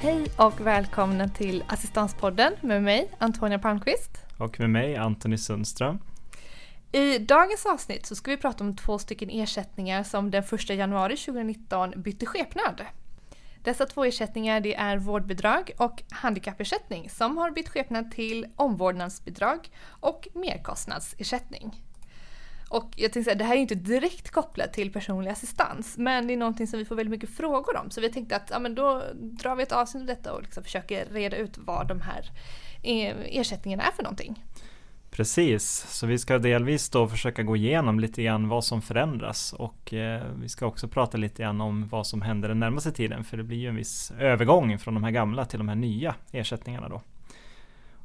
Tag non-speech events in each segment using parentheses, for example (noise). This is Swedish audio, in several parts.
Hej och välkomna till Assistanspodden med mig Antonia Palmqvist. Och med mig Antoni Sundström. I dagens avsnitt så ska vi prata om två stycken ersättningar som den 1 januari 2019 bytte skepnad. Dessa två ersättningar det är vårdbidrag och handikappersättning som har bytt skepnad till omvårdnadsbidrag och merkostnadsersättning. Och jag tänkte säga, det här är inte direkt kopplat till personlig assistans, men det är någonting som vi får väldigt mycket frågor om. Så vi tänkte att ja, men då drar vi ett avsnitt av detta och liksom försöker reda ut vad de här e-, ersättningarna är för någonting. Precis, så vi ska delvis då försöka gå igenom lite grann vad som förändras och eh, vi ska också prata lite grann om vad som händer den närmaste tiden för det blir ju en viss övergång från de här gamla till de här nya ersättningarna då.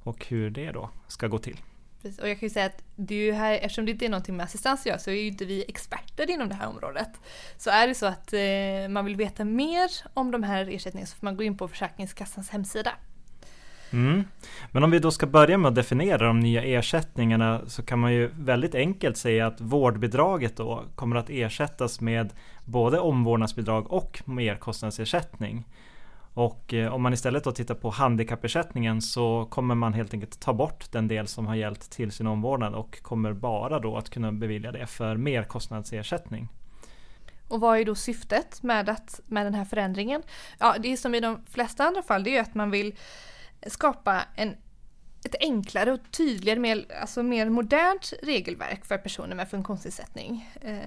Och hur det då ska gå till. Precis. Och jag kan ju säga att det är ju här, eftersom det inte är någonting med assistans att göra så är ju inte vi experter inom det här området. Så är det så att eh, man vill veta mer om de här ersättningarna så får man gå in på Försäkringskassans hemsida. Mm. Men om vi då ska börja med att definiera de nya ersättningarna så kan man ju väldigt enkelt säga att vårdbidraget då kommer att ersättas med både omvårdnadsbidrag och merkostnadsersättning. Och eh, om man istället då tittar på handikappersättningen så kommer man helt enkelt ta bort den del som har gällt till sin omvårdnad och kommer bara då att kunna bevilja det för merkostnadsersättning. Och vad är då syftet med, att, med den här förändringen? Ja, det är som i de flesta andra fall, det är att man vill skapa en ett enklare och tydligare, mer, alltså mer modernt regelverk för personer med funktionsnedsättning. Eh,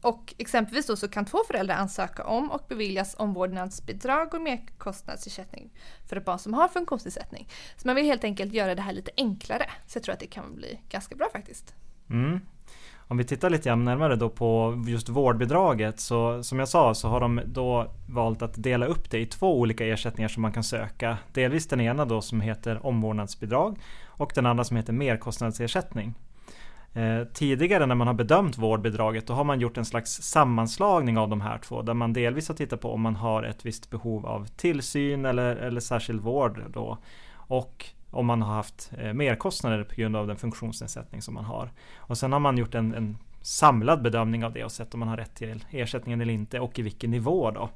och exempelvis då så kan två föräldrar ansöka om och beviljas omvårdnadsbidrag och merkostnadsersättning för ett barn som har funktionsnedsättning. Så man vill helt enkelt göra det här lite enklare. Så jag tror att det kan bli ganska bra faktiskt. Mm. Om vi tittar lite närmare då på just vårdbidraget så som jag sa så har de då valt att dela upp det i två olika ersättningar som man kan söka. Delvis den ena då som heter omvårdnadsbidrag och den andra som heter merkostnadsersättning. Eh, tidigare när man har bedömt vårdbidraget då har man gjort en slags sammanslagning av de här två där man delvis har tittat på om man har ett visst behov av tillsyn eller, eller särskild vård då. Och om man har haft eh, merkostnader på grund av den funktionsnedsättning som man har. Och sen har man gjort en, en samlad bedömning av det och sett om man har rätt till ersättningen eller inte och i vilken nivå då.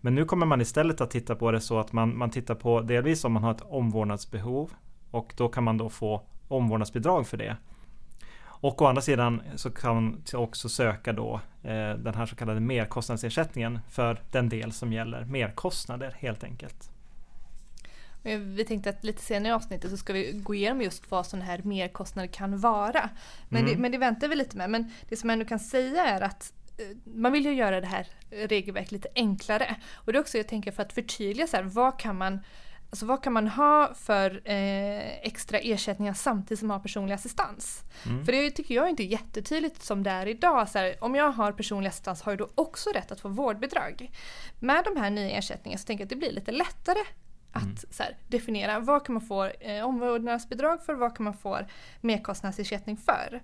Men nu kommer man istället att titta på det så att man, man tittar på delvis om man har ett omvårdnadsbehov och då kan man då få omvårdnadsbidrag för det. Och å andra sidan så kan man också söka då eh, den här så kallade merkostnadsersättningen för den del som gäller merkostnader helt enkelt. Vi tänkte att lite senare i avsnittet så ska vi gå igenom just vad sådana här merkostnader kan vara. Men, mm. det, men det väntar vi lite med. Men det som jag ändå kan säga är att eh, man vill ju göra det här regelverket lite enklare. Och det är också jag tänker för att förtydliga så här, vad kan man Alltså vad kan man ha för eh, extra ersättningar samtidigt som man har personlig assistans? Mm. För det tycker jag inte är jättetydligt som det är idag. Så här, om jag har personlig assistans har jag då också rätt att få vårdbidrag. Med de här nya ersättningarna så tänker jag att det blir lite lättare att mm. så här, definiera vad kan man få eh, omvårdnadsbidrag för, vad kan man få merkostnadsersättning för.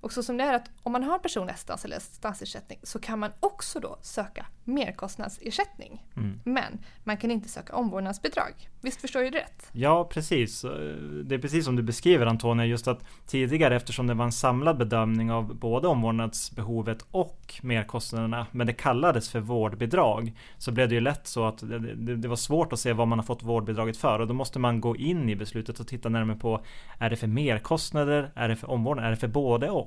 Och så som det är att om man har personlig assistans eller assistansersättning så kan man också då söka merkostnadsersättning. Mm. Men man kan inte söka omvårdnadsbidrag. Visst förstår jag det rätt? Ja, precis. Det är precis som du beskriver Antonija, just att tidigare eftersom det var en samlad bedömning av både omvårdnadsbehovet och merkostnaderna, men det kallades för vårdbidrag, så blev det ju lätt så att det, det, det var svårt att se vad man har fått vårdbidraget för och då måste man gå in i beslutet och titta närmare på är det för merkostnader, är det för omvårdnad, är det för både och?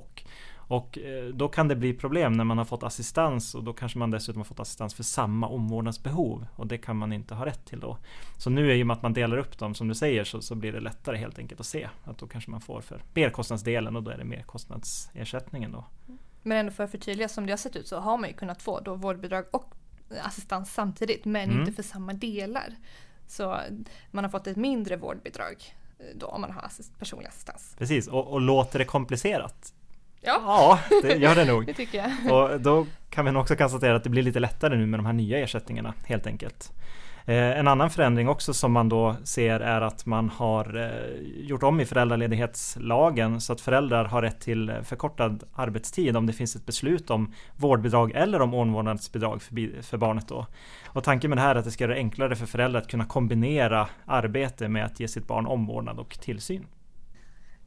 Och eh, då kan det bli problem när man har fått assistans och då kanske man dessutom har fått assistans för samma omvårdnadsbehov och det kan man inte ha rätt till då. Så nu i och med att man delar upp dem som du säger så, så blir det lättare helt enkelt att se att då kanske man får för merkostnadsdelen och då är det merkostnadsersättningen då. Men ändå för att förtydliga som det har sett ut så har man ju kunnat få då vårdbidrag och assistans samtidigt men mm. inte för samma delar. Så man har fått ett mindre vårdbidrag eh, då om man har assist personlig assistans. Precis, och, och låter det komplicerat Ja, ja det gör det nog. (laughs) det tycker jag. Och då kan vi nog också konstatera att det blir lite lättare nu med de här nya ersättningarna helt enkelt. Eh, en annan förändring också som man då ser är att man har eh, gjort om i föräldraledighetslagen så att föräldrar har rätt till förkortad arbetstid om det finns ett beslut om vårdbidrag eller om omvårdnadsbidrag för barnet då. Och tanken med det här är att det ska göra det enklare för föräldrar att kunna kombinera arbete med att ge sitt barn omvårdnad och tillsyn.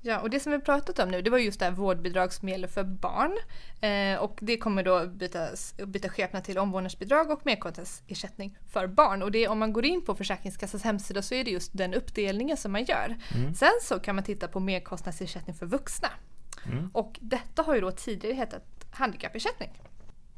Ja, och det som vi pratat om nu det var just det här vårdbidrag som gäller för barn. Eh, och det kommer då bytas, byta skepnad till omvårdnadsbidrag och merkostnadsersättning för barn. Och det, om man går in på Försäkringskassans hemsida så är det just den uppdelningen som man gör. Mm. Sen så kan man titta på merkostnadsersättning för vuxna. Mm. Och detta har ju då tidigare hetat handikappersättning.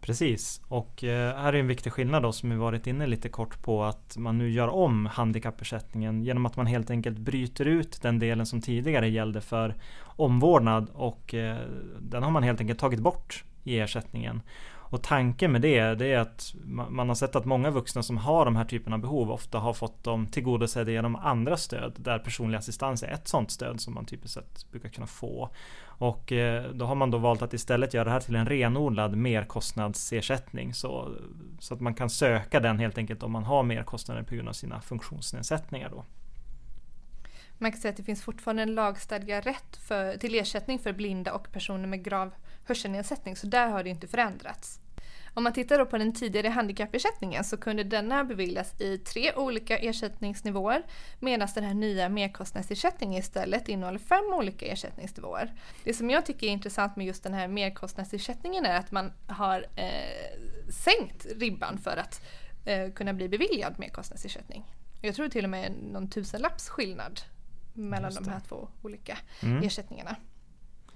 Precis, och eh, här är en viktig skillnad då som vi varit inne lite kort på att man nu gör om handikappersättningen genom att man helt enkelt bryter ut den delen som tidigare gällde för omvårdnad och eh, den har man helt enkelt tagit bort i ersättningen. Och tanken med det, det är att man har sett att många vuxna som har de här typerna av behov ofta har fått dem tillgodosedda genom andra stöd där personlig assistans är ett sådant stöd som man typiskt sett brukar kunna få. Och eh, då har man då valt att istället göra det här till en renodlad merkostnadsersättning så, så att man kan söka den helt enkelt om man har merkostnader på grund av sina funktionsnedsättningar. Då. Man kan säga att det finns fortfarande en lagstadgad rätt för, till ersättning för blinda och personer med grav hörselnedsättning så där har det inte förändrats. Om man tittar då på den tidigare handikappersättningen så kunde denna beviljas i tre olika ersättningsnivåer medan den här nya merkostnadsersättningen istället innehåller fem olika ersättningsnivåer. Det som jag tycker är intressant med just den här merkostnadsersättningen är att man har eh, sänkt ribban för att eh, kunna bli beviljad merkostnadsersättning. Jag tror till och med någon tusenlapps skillnad mellan de här två olika mm. ersättningarna.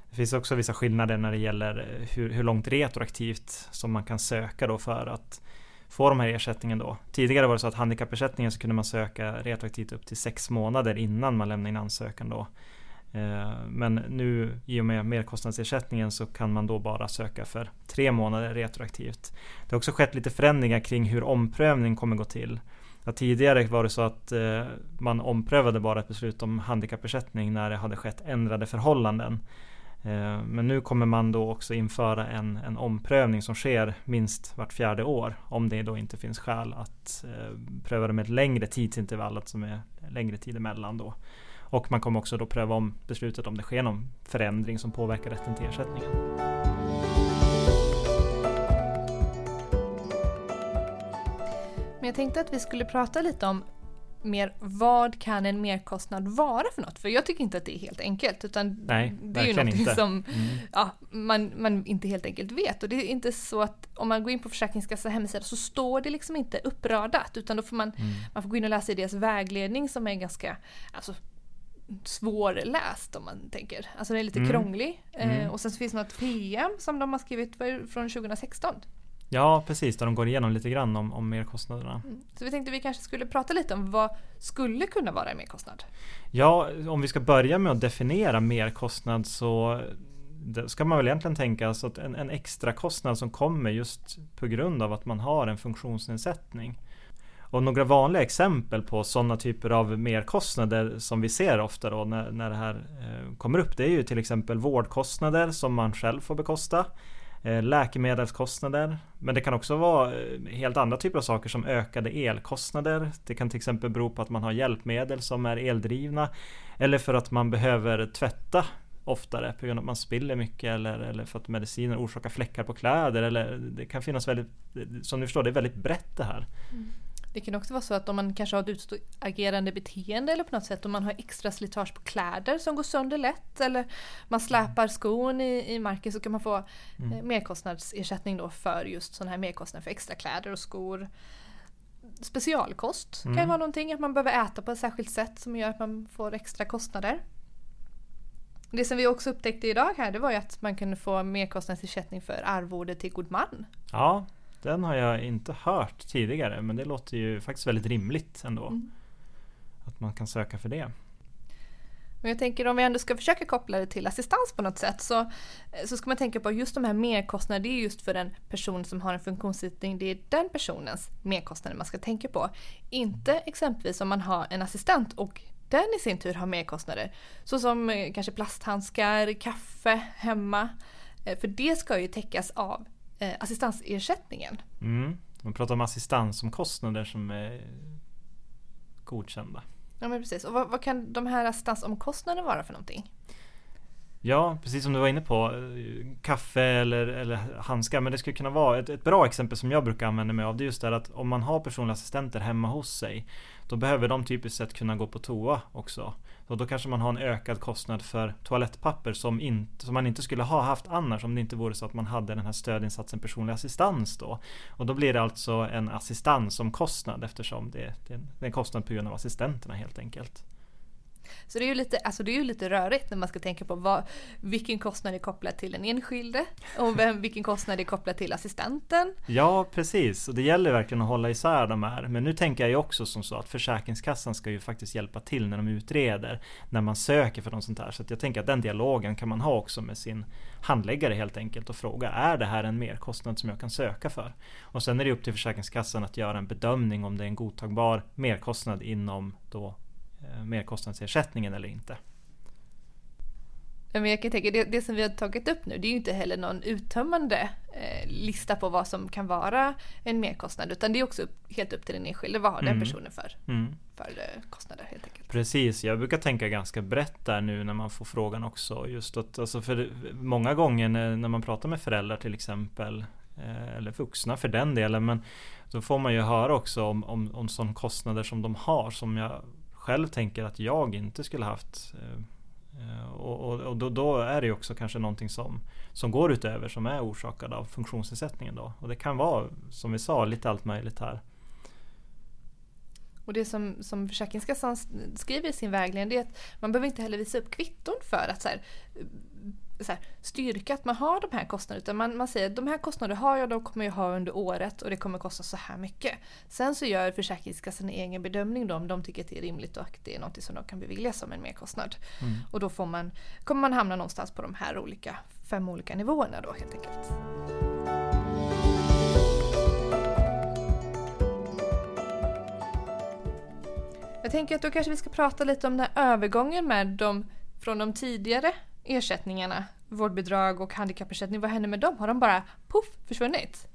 Det finns också vissa skillnader när det gäller eh, hur, hur långt retroaktivt som man kan söka då för att få de här ersättningen då. Tidigare var det så att handikappersättningen så kunde man söka retroaktivt upp till sex månader innan man lämnade in ansökan då. Eh, men nu i och med merkostnadsersättningen så kan man då bara söka för tre månader retroaktivt. Det har också skett lite förändringar kring hur omprövning kommer gå till. Ja, tidigare var det så att eh, man omprövade bara ett beslut om handikappersättning när det hade skett ändrade förhållanden. Eh, men nu kommer man då också införa en, en omprövning som sker minst vart fjärde år om det då inte finns skäl att eh, pröva det med ett längre tidsintervall, alltså med längre tid emellan då. Och man kommer också då pröva om beslutet om det sker någon förändring som påverkar rätten till ersättningen. Men jag tänkte att vi skulle prata lite om mer vad kan en merkostnad vara för något? För jag tycker inte att det är helt enkelt utan Nej, det är ju något inte. som mm. ja, man, man inte helt enkelt vet. Och det är inte så att om man går in på Försäkringskassans hemsida så står det liksom inte uppradat utan då får man, mm. man får gå in och läsa i deras vägledning som är ganska alltså, svårläst om man tänker. Alltså den är lite mm. krånglig. Eh, mm. och sen så finns det något PM som de har skrivit från 2016 Ja precis, där de går igenom lite grann om, om merkostnaderna. Mm. Så vi tänkte vi kanske skulle prata lite om vad skulle kunna vara en merkostnad? Ja, om vi ska börja med att definiera merkostnad så ska man väl egentligen tänka alltså att en, en extra kostnad som kommer just på grund av att man har en funktionsnedsättning. Och några vanliga exempel på sådana typer av merkostnader som vi ser ofta då när, när det här eh, kommer upp det är ju till exempel vårdkostnader som man själv får bekosta. Eh, läkemedelskostnader. Men det kan också vara eh, helt andra typer av saker som ökade elkostnader. Det kan till exempel bero på att man har hjälpmedel som är eldrivna. Eller för att man behöver tvätta oftare på grund av att man spiller mycket eller, eller för att mediciner orsakar fläckar på kläder. Eller det kan finnas väldigt, som ni förstår, det är väldigt brett det här. Mm. Det kan också vara så att om man kanske har ett utstående beteende eller på något sätt om man har extra slitage på kläder som går sönder lätt eller man släpar skon i, i marken så kan man få mm. Eh, merkostnadsersättning då för just sådana här merkostnader för extra kläder och skor. Specialkost mm. kan vara någonting, att man behöver äta på ett särskilt sätt som gör att man får extra kostnader. Det som vi också upptäckte idag här det var ju att man kunde få merkostnadsersättning för arvode till god man. Ja, den har jag inte hört tidigare men det låter ju faktiskt väldigt rimligt ändå. Mm. Att man kan söka för det. Men jag tänker om vi ändå ska försöka koppla det till assistans på något sätt så, så ska man tänka på just de här merkostnaderna, det är just för den person som har en funktionsnedsättning, det är den personens merkostnader man ska tänka på. Inte exempelvis om man har en assistent och den i sin tur har merkostnader. Såsom eh, kanske plasthandskar, kaffe hemma. Eh, för det ska ju täckas av eh, assistansersättningen. Mm. Man pratar om assistansomkostnader som är godkända. Ja men precis. Och vad, vad kan de här assistansomkostnaderna vara för någonting? Ja, precis som du var inne på. Kaffe eller, eller handskar. Men det skulle kunna vara ett, ett bra exempel som jag brukar använda mig av. Det är just det att om man har personliga assistenter hemma hos sig. Då behöver de typiskt sett kunna gå på toa också. Och då kanske man har en ökad kostnad för toalettpapper som, inte, som man inte skulle ha haft annars om det inte vore så att man hade den här stödinsatsen personlig assistans då. Och då blir det alltså en assistans som kostnad eftersom det, det är en kostnad på grund av assistenterna helt enkelt. Så det är ju lite, alltså det är ju lite rörigt när man ska tänka på vad, vilken kostnad är kopplad till den enskilde och vem, vilken kostnad är kopplad till assistenten. Ja, precis. Och det gäller verkligen att hålla isär de här. Men nu tänker jag ju också som så att Försäkringskassan ska ju faktiskt hjälpa till när de utreder, när man söker för något sånt här. Så jag tänker att den dialogen kan man ha också med sin handläggare helt enkelt och fråga, är det här en merkostnad som jag kan söka för? Och sen är det upp till Försäkringskassan att göra en bedömning om det är en godtagbar merkostnad inom då merkostnadsersättningen eller inte. Men jag kan tänka, det, det som vi har tagit upp nu det är ju inte heller någon uttömmande eh, lista på vad som kan vara en merkostnad utan det är också helt upp till den enskilde. Vad har mm. den personen för, mm. för eh, kostnader helt enkelt. Precis, jag brukar tänka ganska brett där nu när man får frågan också. Just att, alltså för många gånger när, när man pratar med föräldrar till exempel eh, eller vuxna för den delen men då får man ju höra också om, om, om sådana kostnader som de har som jag själv tänker att jag inte skulle haft. Eh, eh, och, och, och då, då, är det ju också kanske någonting som, som går utöver som är orsakad av funktionsnedsättningen då. Och det kan vara, som vi sa, lite allt möjligt här. Och det som, som Försäkringskassan skriver i sin vägledning är att man behöver inte heller visa upp kvitton för att så här, så här, styrka att man har de här kostnaderna utan man, man säger de här kostnaderna har jag, de kommer jag ha under året och det kommer kosta så här mycket. Sen så gör Försäkringskassan en egen bedömning då om de tycker att det är rimligt och att det är något som de kan bevilja som en merkostnad. Mm. Och då får man, kommer man hamna någonstans på de här olika, fem olika nivåerna då helt enkelt. Jag tänker att då kanske vi ska prata lite om den här övergången med de, från de tidigare ersättningarna, vårdbidrag och handikappersättning, vad händer med dem? Har de bara puff försvunnit?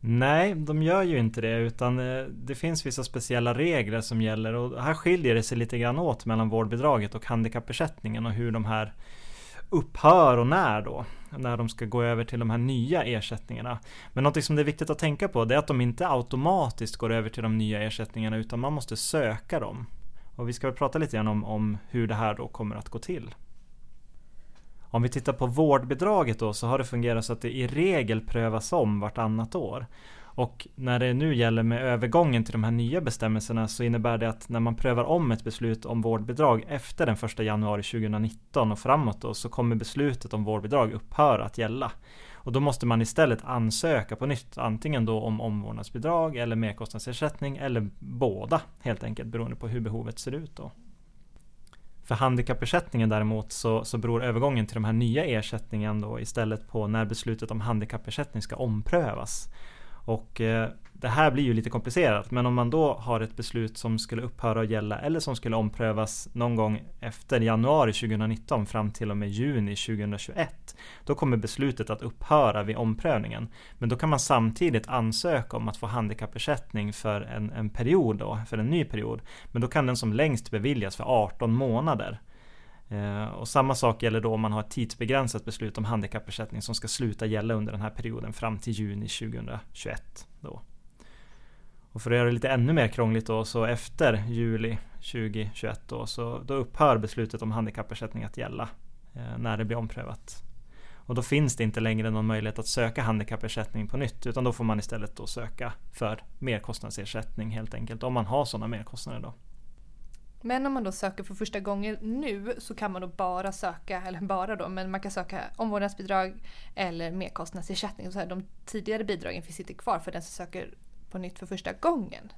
Nej, de gör ju inte det utan eh, det finns vissa speciella regler som gäller och här skiljer det sig lite grann åt mellan vårdbidraget och handikappersättningen och hur de här upphör och när då. När de ska gå över till de här nya ersättningarna. Men något som det är viktigt att tänka på det är att de inte automatiskt går över till de nya ersättningarna utan man måste söka dem. Och vi ska väl prata lite grann om, om hur det här då kommer att gå till. Om vi tittar på vårdbidraget då så har det fungerat så att det i regel prövas om vartannat år. Och när det nu gäller med övergången till de här nya bestämmelserna så innebär det att när man prövar om ett beslut om vårdbidrag efter den 1 januari 2019 och framåt då så kommer beslutet om vårdbidrag upphöra att gälla. Och då måste man istället ansöka på nytt, antingen då om omvårdnadsbidrag eller merkostnadsersättning eller båda helt enkelt beroende på hur behovet ser ut då. För handikappersättningen däremot så, så beror övergången till de här nya ersättningen då istället på när beslutet om handikappersättning ska omprövas. Och eh, det här blir ju lite komplicerat men om man då har ett beslut som skulle upphöra att gälla eller som skulle omprövas någon gång efter januari 2019 fram till och med juni 2021 då kommer beslutet att upphöra vid omprövningen. Men då kan man samtidigt ansöka om att få handikappersättning för en, en period då, för en ny period. Men då kan den som längst beviljas för 18 månader. Eh, och samma sak gäller då om man har ett tidsbegränsat beslut om handikappersättning som ska sluta gälla under den här perioden fram till juni 2021. Då. Och för att göra det lite ännu mer krångligt då så efter juli 2021 då så då upphör beslutet om handikappersättning att gälla eh, när det blir omprövat. Och då finns det inte längre någon möjlighet att söka handikappersättning på nytt utan då får man istället då söka för merkostnadsersättning helt enkelt om man har sådana merkostnader då. Men om man då söker för första gången nu så kan man då bara söka, eller bara då, men man kan söka omvårdnadsbidrag eller merkostnadsersättning. Så här, de tidigare bidragen finns inte kvar för den som söker på nytt för första gången.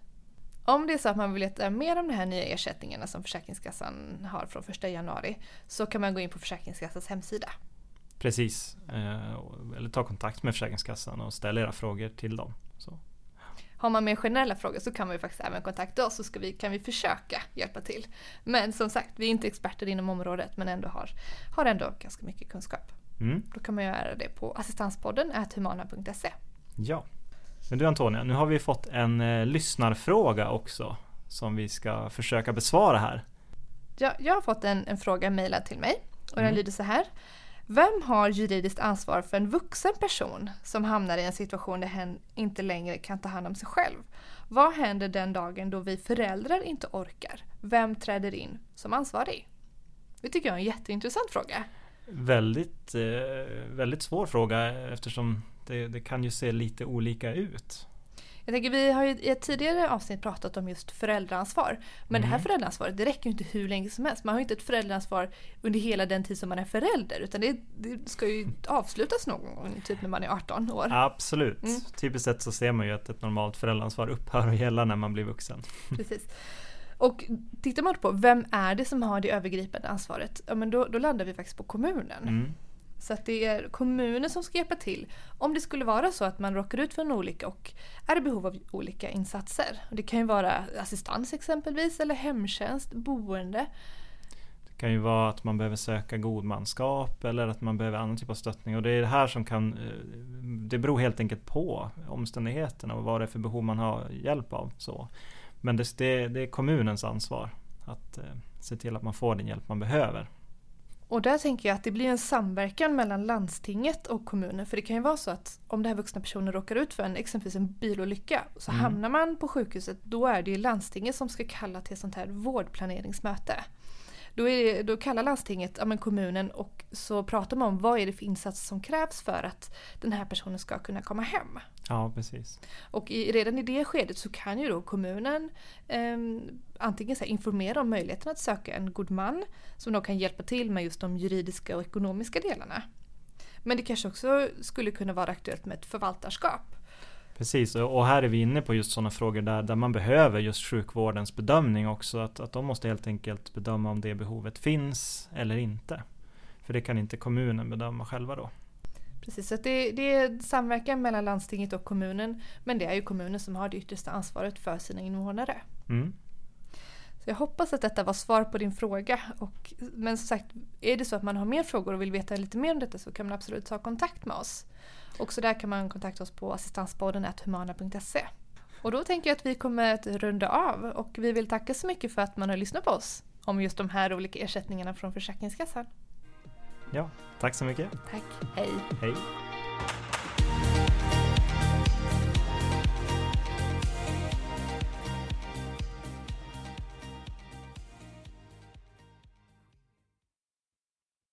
Om det är så att man vill veta mer om de här nya ersättningarna som Försäkringskassan har från 1 januari så kan man gå in på Försäkringskassans hemsida. Precis, eh, eller ta kontakt med Försäkringskassan och ställa era frågor till dem. Så. Har man mer generella frågor så kan man ju faktiskt även kontakta oss så ska vi, kan vi försöka hjälpa till. Men som sagt, vi är inte experter inom området men ändå har, har ändå ganska mycket kunskap. Mm. Då kan man göra det på assistanspodden humana.se. Ja. Men du Antonia, nu har vi fått en eh, lyssnarfråga också som vi ska försöka besvara här. Ja, jag har fått en, en fråga mejlad till mig och den mm. lyder så här. Vem har juridiskt ansvar för en vuxen person som hamnar i en situation där hen inte längre kan ta hand om sig själv? Vad händer den dagen då vi föräldrar inte orkar? Vem träder in som ansvarig? Det tycker jag är en jätteintressant fråga. Väldigt, eh, väldigt svår fråga eftersom det, det kan ju se lite olika ut. Jag tänker, vi har ju i ett tidigare avsnitt pratat om just föräldraansvar. Men mm. det här mm. föräldraansvaret det räcker ju inte hur länge som helst. Man har ju inte ett föräldraansvar under hela den tid som man är förälder. Utan det, det ska ju avslutas någon gång, typ när man är 18 år. Absolut. Mm. Typiskt sett så ser man ju att ett normalt föräldraansvar upphör att gälla när man blir vuxen. (laughs) Precis. Och tittar man på vem är det som har det övergripande ansvaret? Ja men då, då landar vi faktiskt på kommunen. Mm. Så att det är kommunen som ska hjälpa till om det skulle vara så att man råkar ut för en olycka och är i behov av olika insatser. Det kan ju vara assistans exempelvis eller hemtjänst, boende. Det kan ju vara att man behöver söka godmanskap eller att man behöver annan typ av stöttning och det är det här som kan eh, Det beror helt enkelt på omständigheterna och vad det är för behov man har hjälp av. Så. Men det, det är kommunens ansvar att eh, se till att man får den hjälp man behöver. Och där tänker jag att det blir en samverkan mellan landstinget och kommunen. För det kan ju vara så att om den här vuxna personen råkar ut för en, exempelvis en bilolycka så mm. hamnar man på sjukhuset då är det ju landstinget som ska kalla till ett sånt här vårdplaneringsmöte. Då, är, då kallar landstinget ja, men kommunen och så pratar man om vad är det för insatser som krävs för att den här personen ska kunna komma hem. Ja, precis. Och i, redan i det skedet så kan ju då kommunen eh, antingen så informera om möjligheten att söka en god man som då kan hjälpa till med just de juridiska och ekonomiska delarna. Men det kanske också skulle kunna vara aktuellt med ett förvaltarskap. Precis, och här är vi inne på just sådana frågor där, där man behöver just sjukvårdens bedömning också. Att, att de måste helt enkelt bedöma om det behovet finns eller inte. För det kan inte kommunen bedöma själva då. Precis, så det, det, är samverkan mellan landstinget och kommunen. Men det är ju kommunen som har det yttersta ansvaret för sina invånare. Mm. Så jag hoppas att detta var svar på din fråga. Och, men som sagt, är det så att man har mer frågor och vill veta lite mer om detta så kan man absolut ta kontakt med oss. Också där kan man kontakta oss på assistanspodden humana.se. Och då tänker jag att vi kommer att runda av och vi vill tacka så mycket för att man har lyssnat på oss om just de här olika ersättningarna från Försäkringskassan. Ja, tack så mycket. Tack, hej. Hej.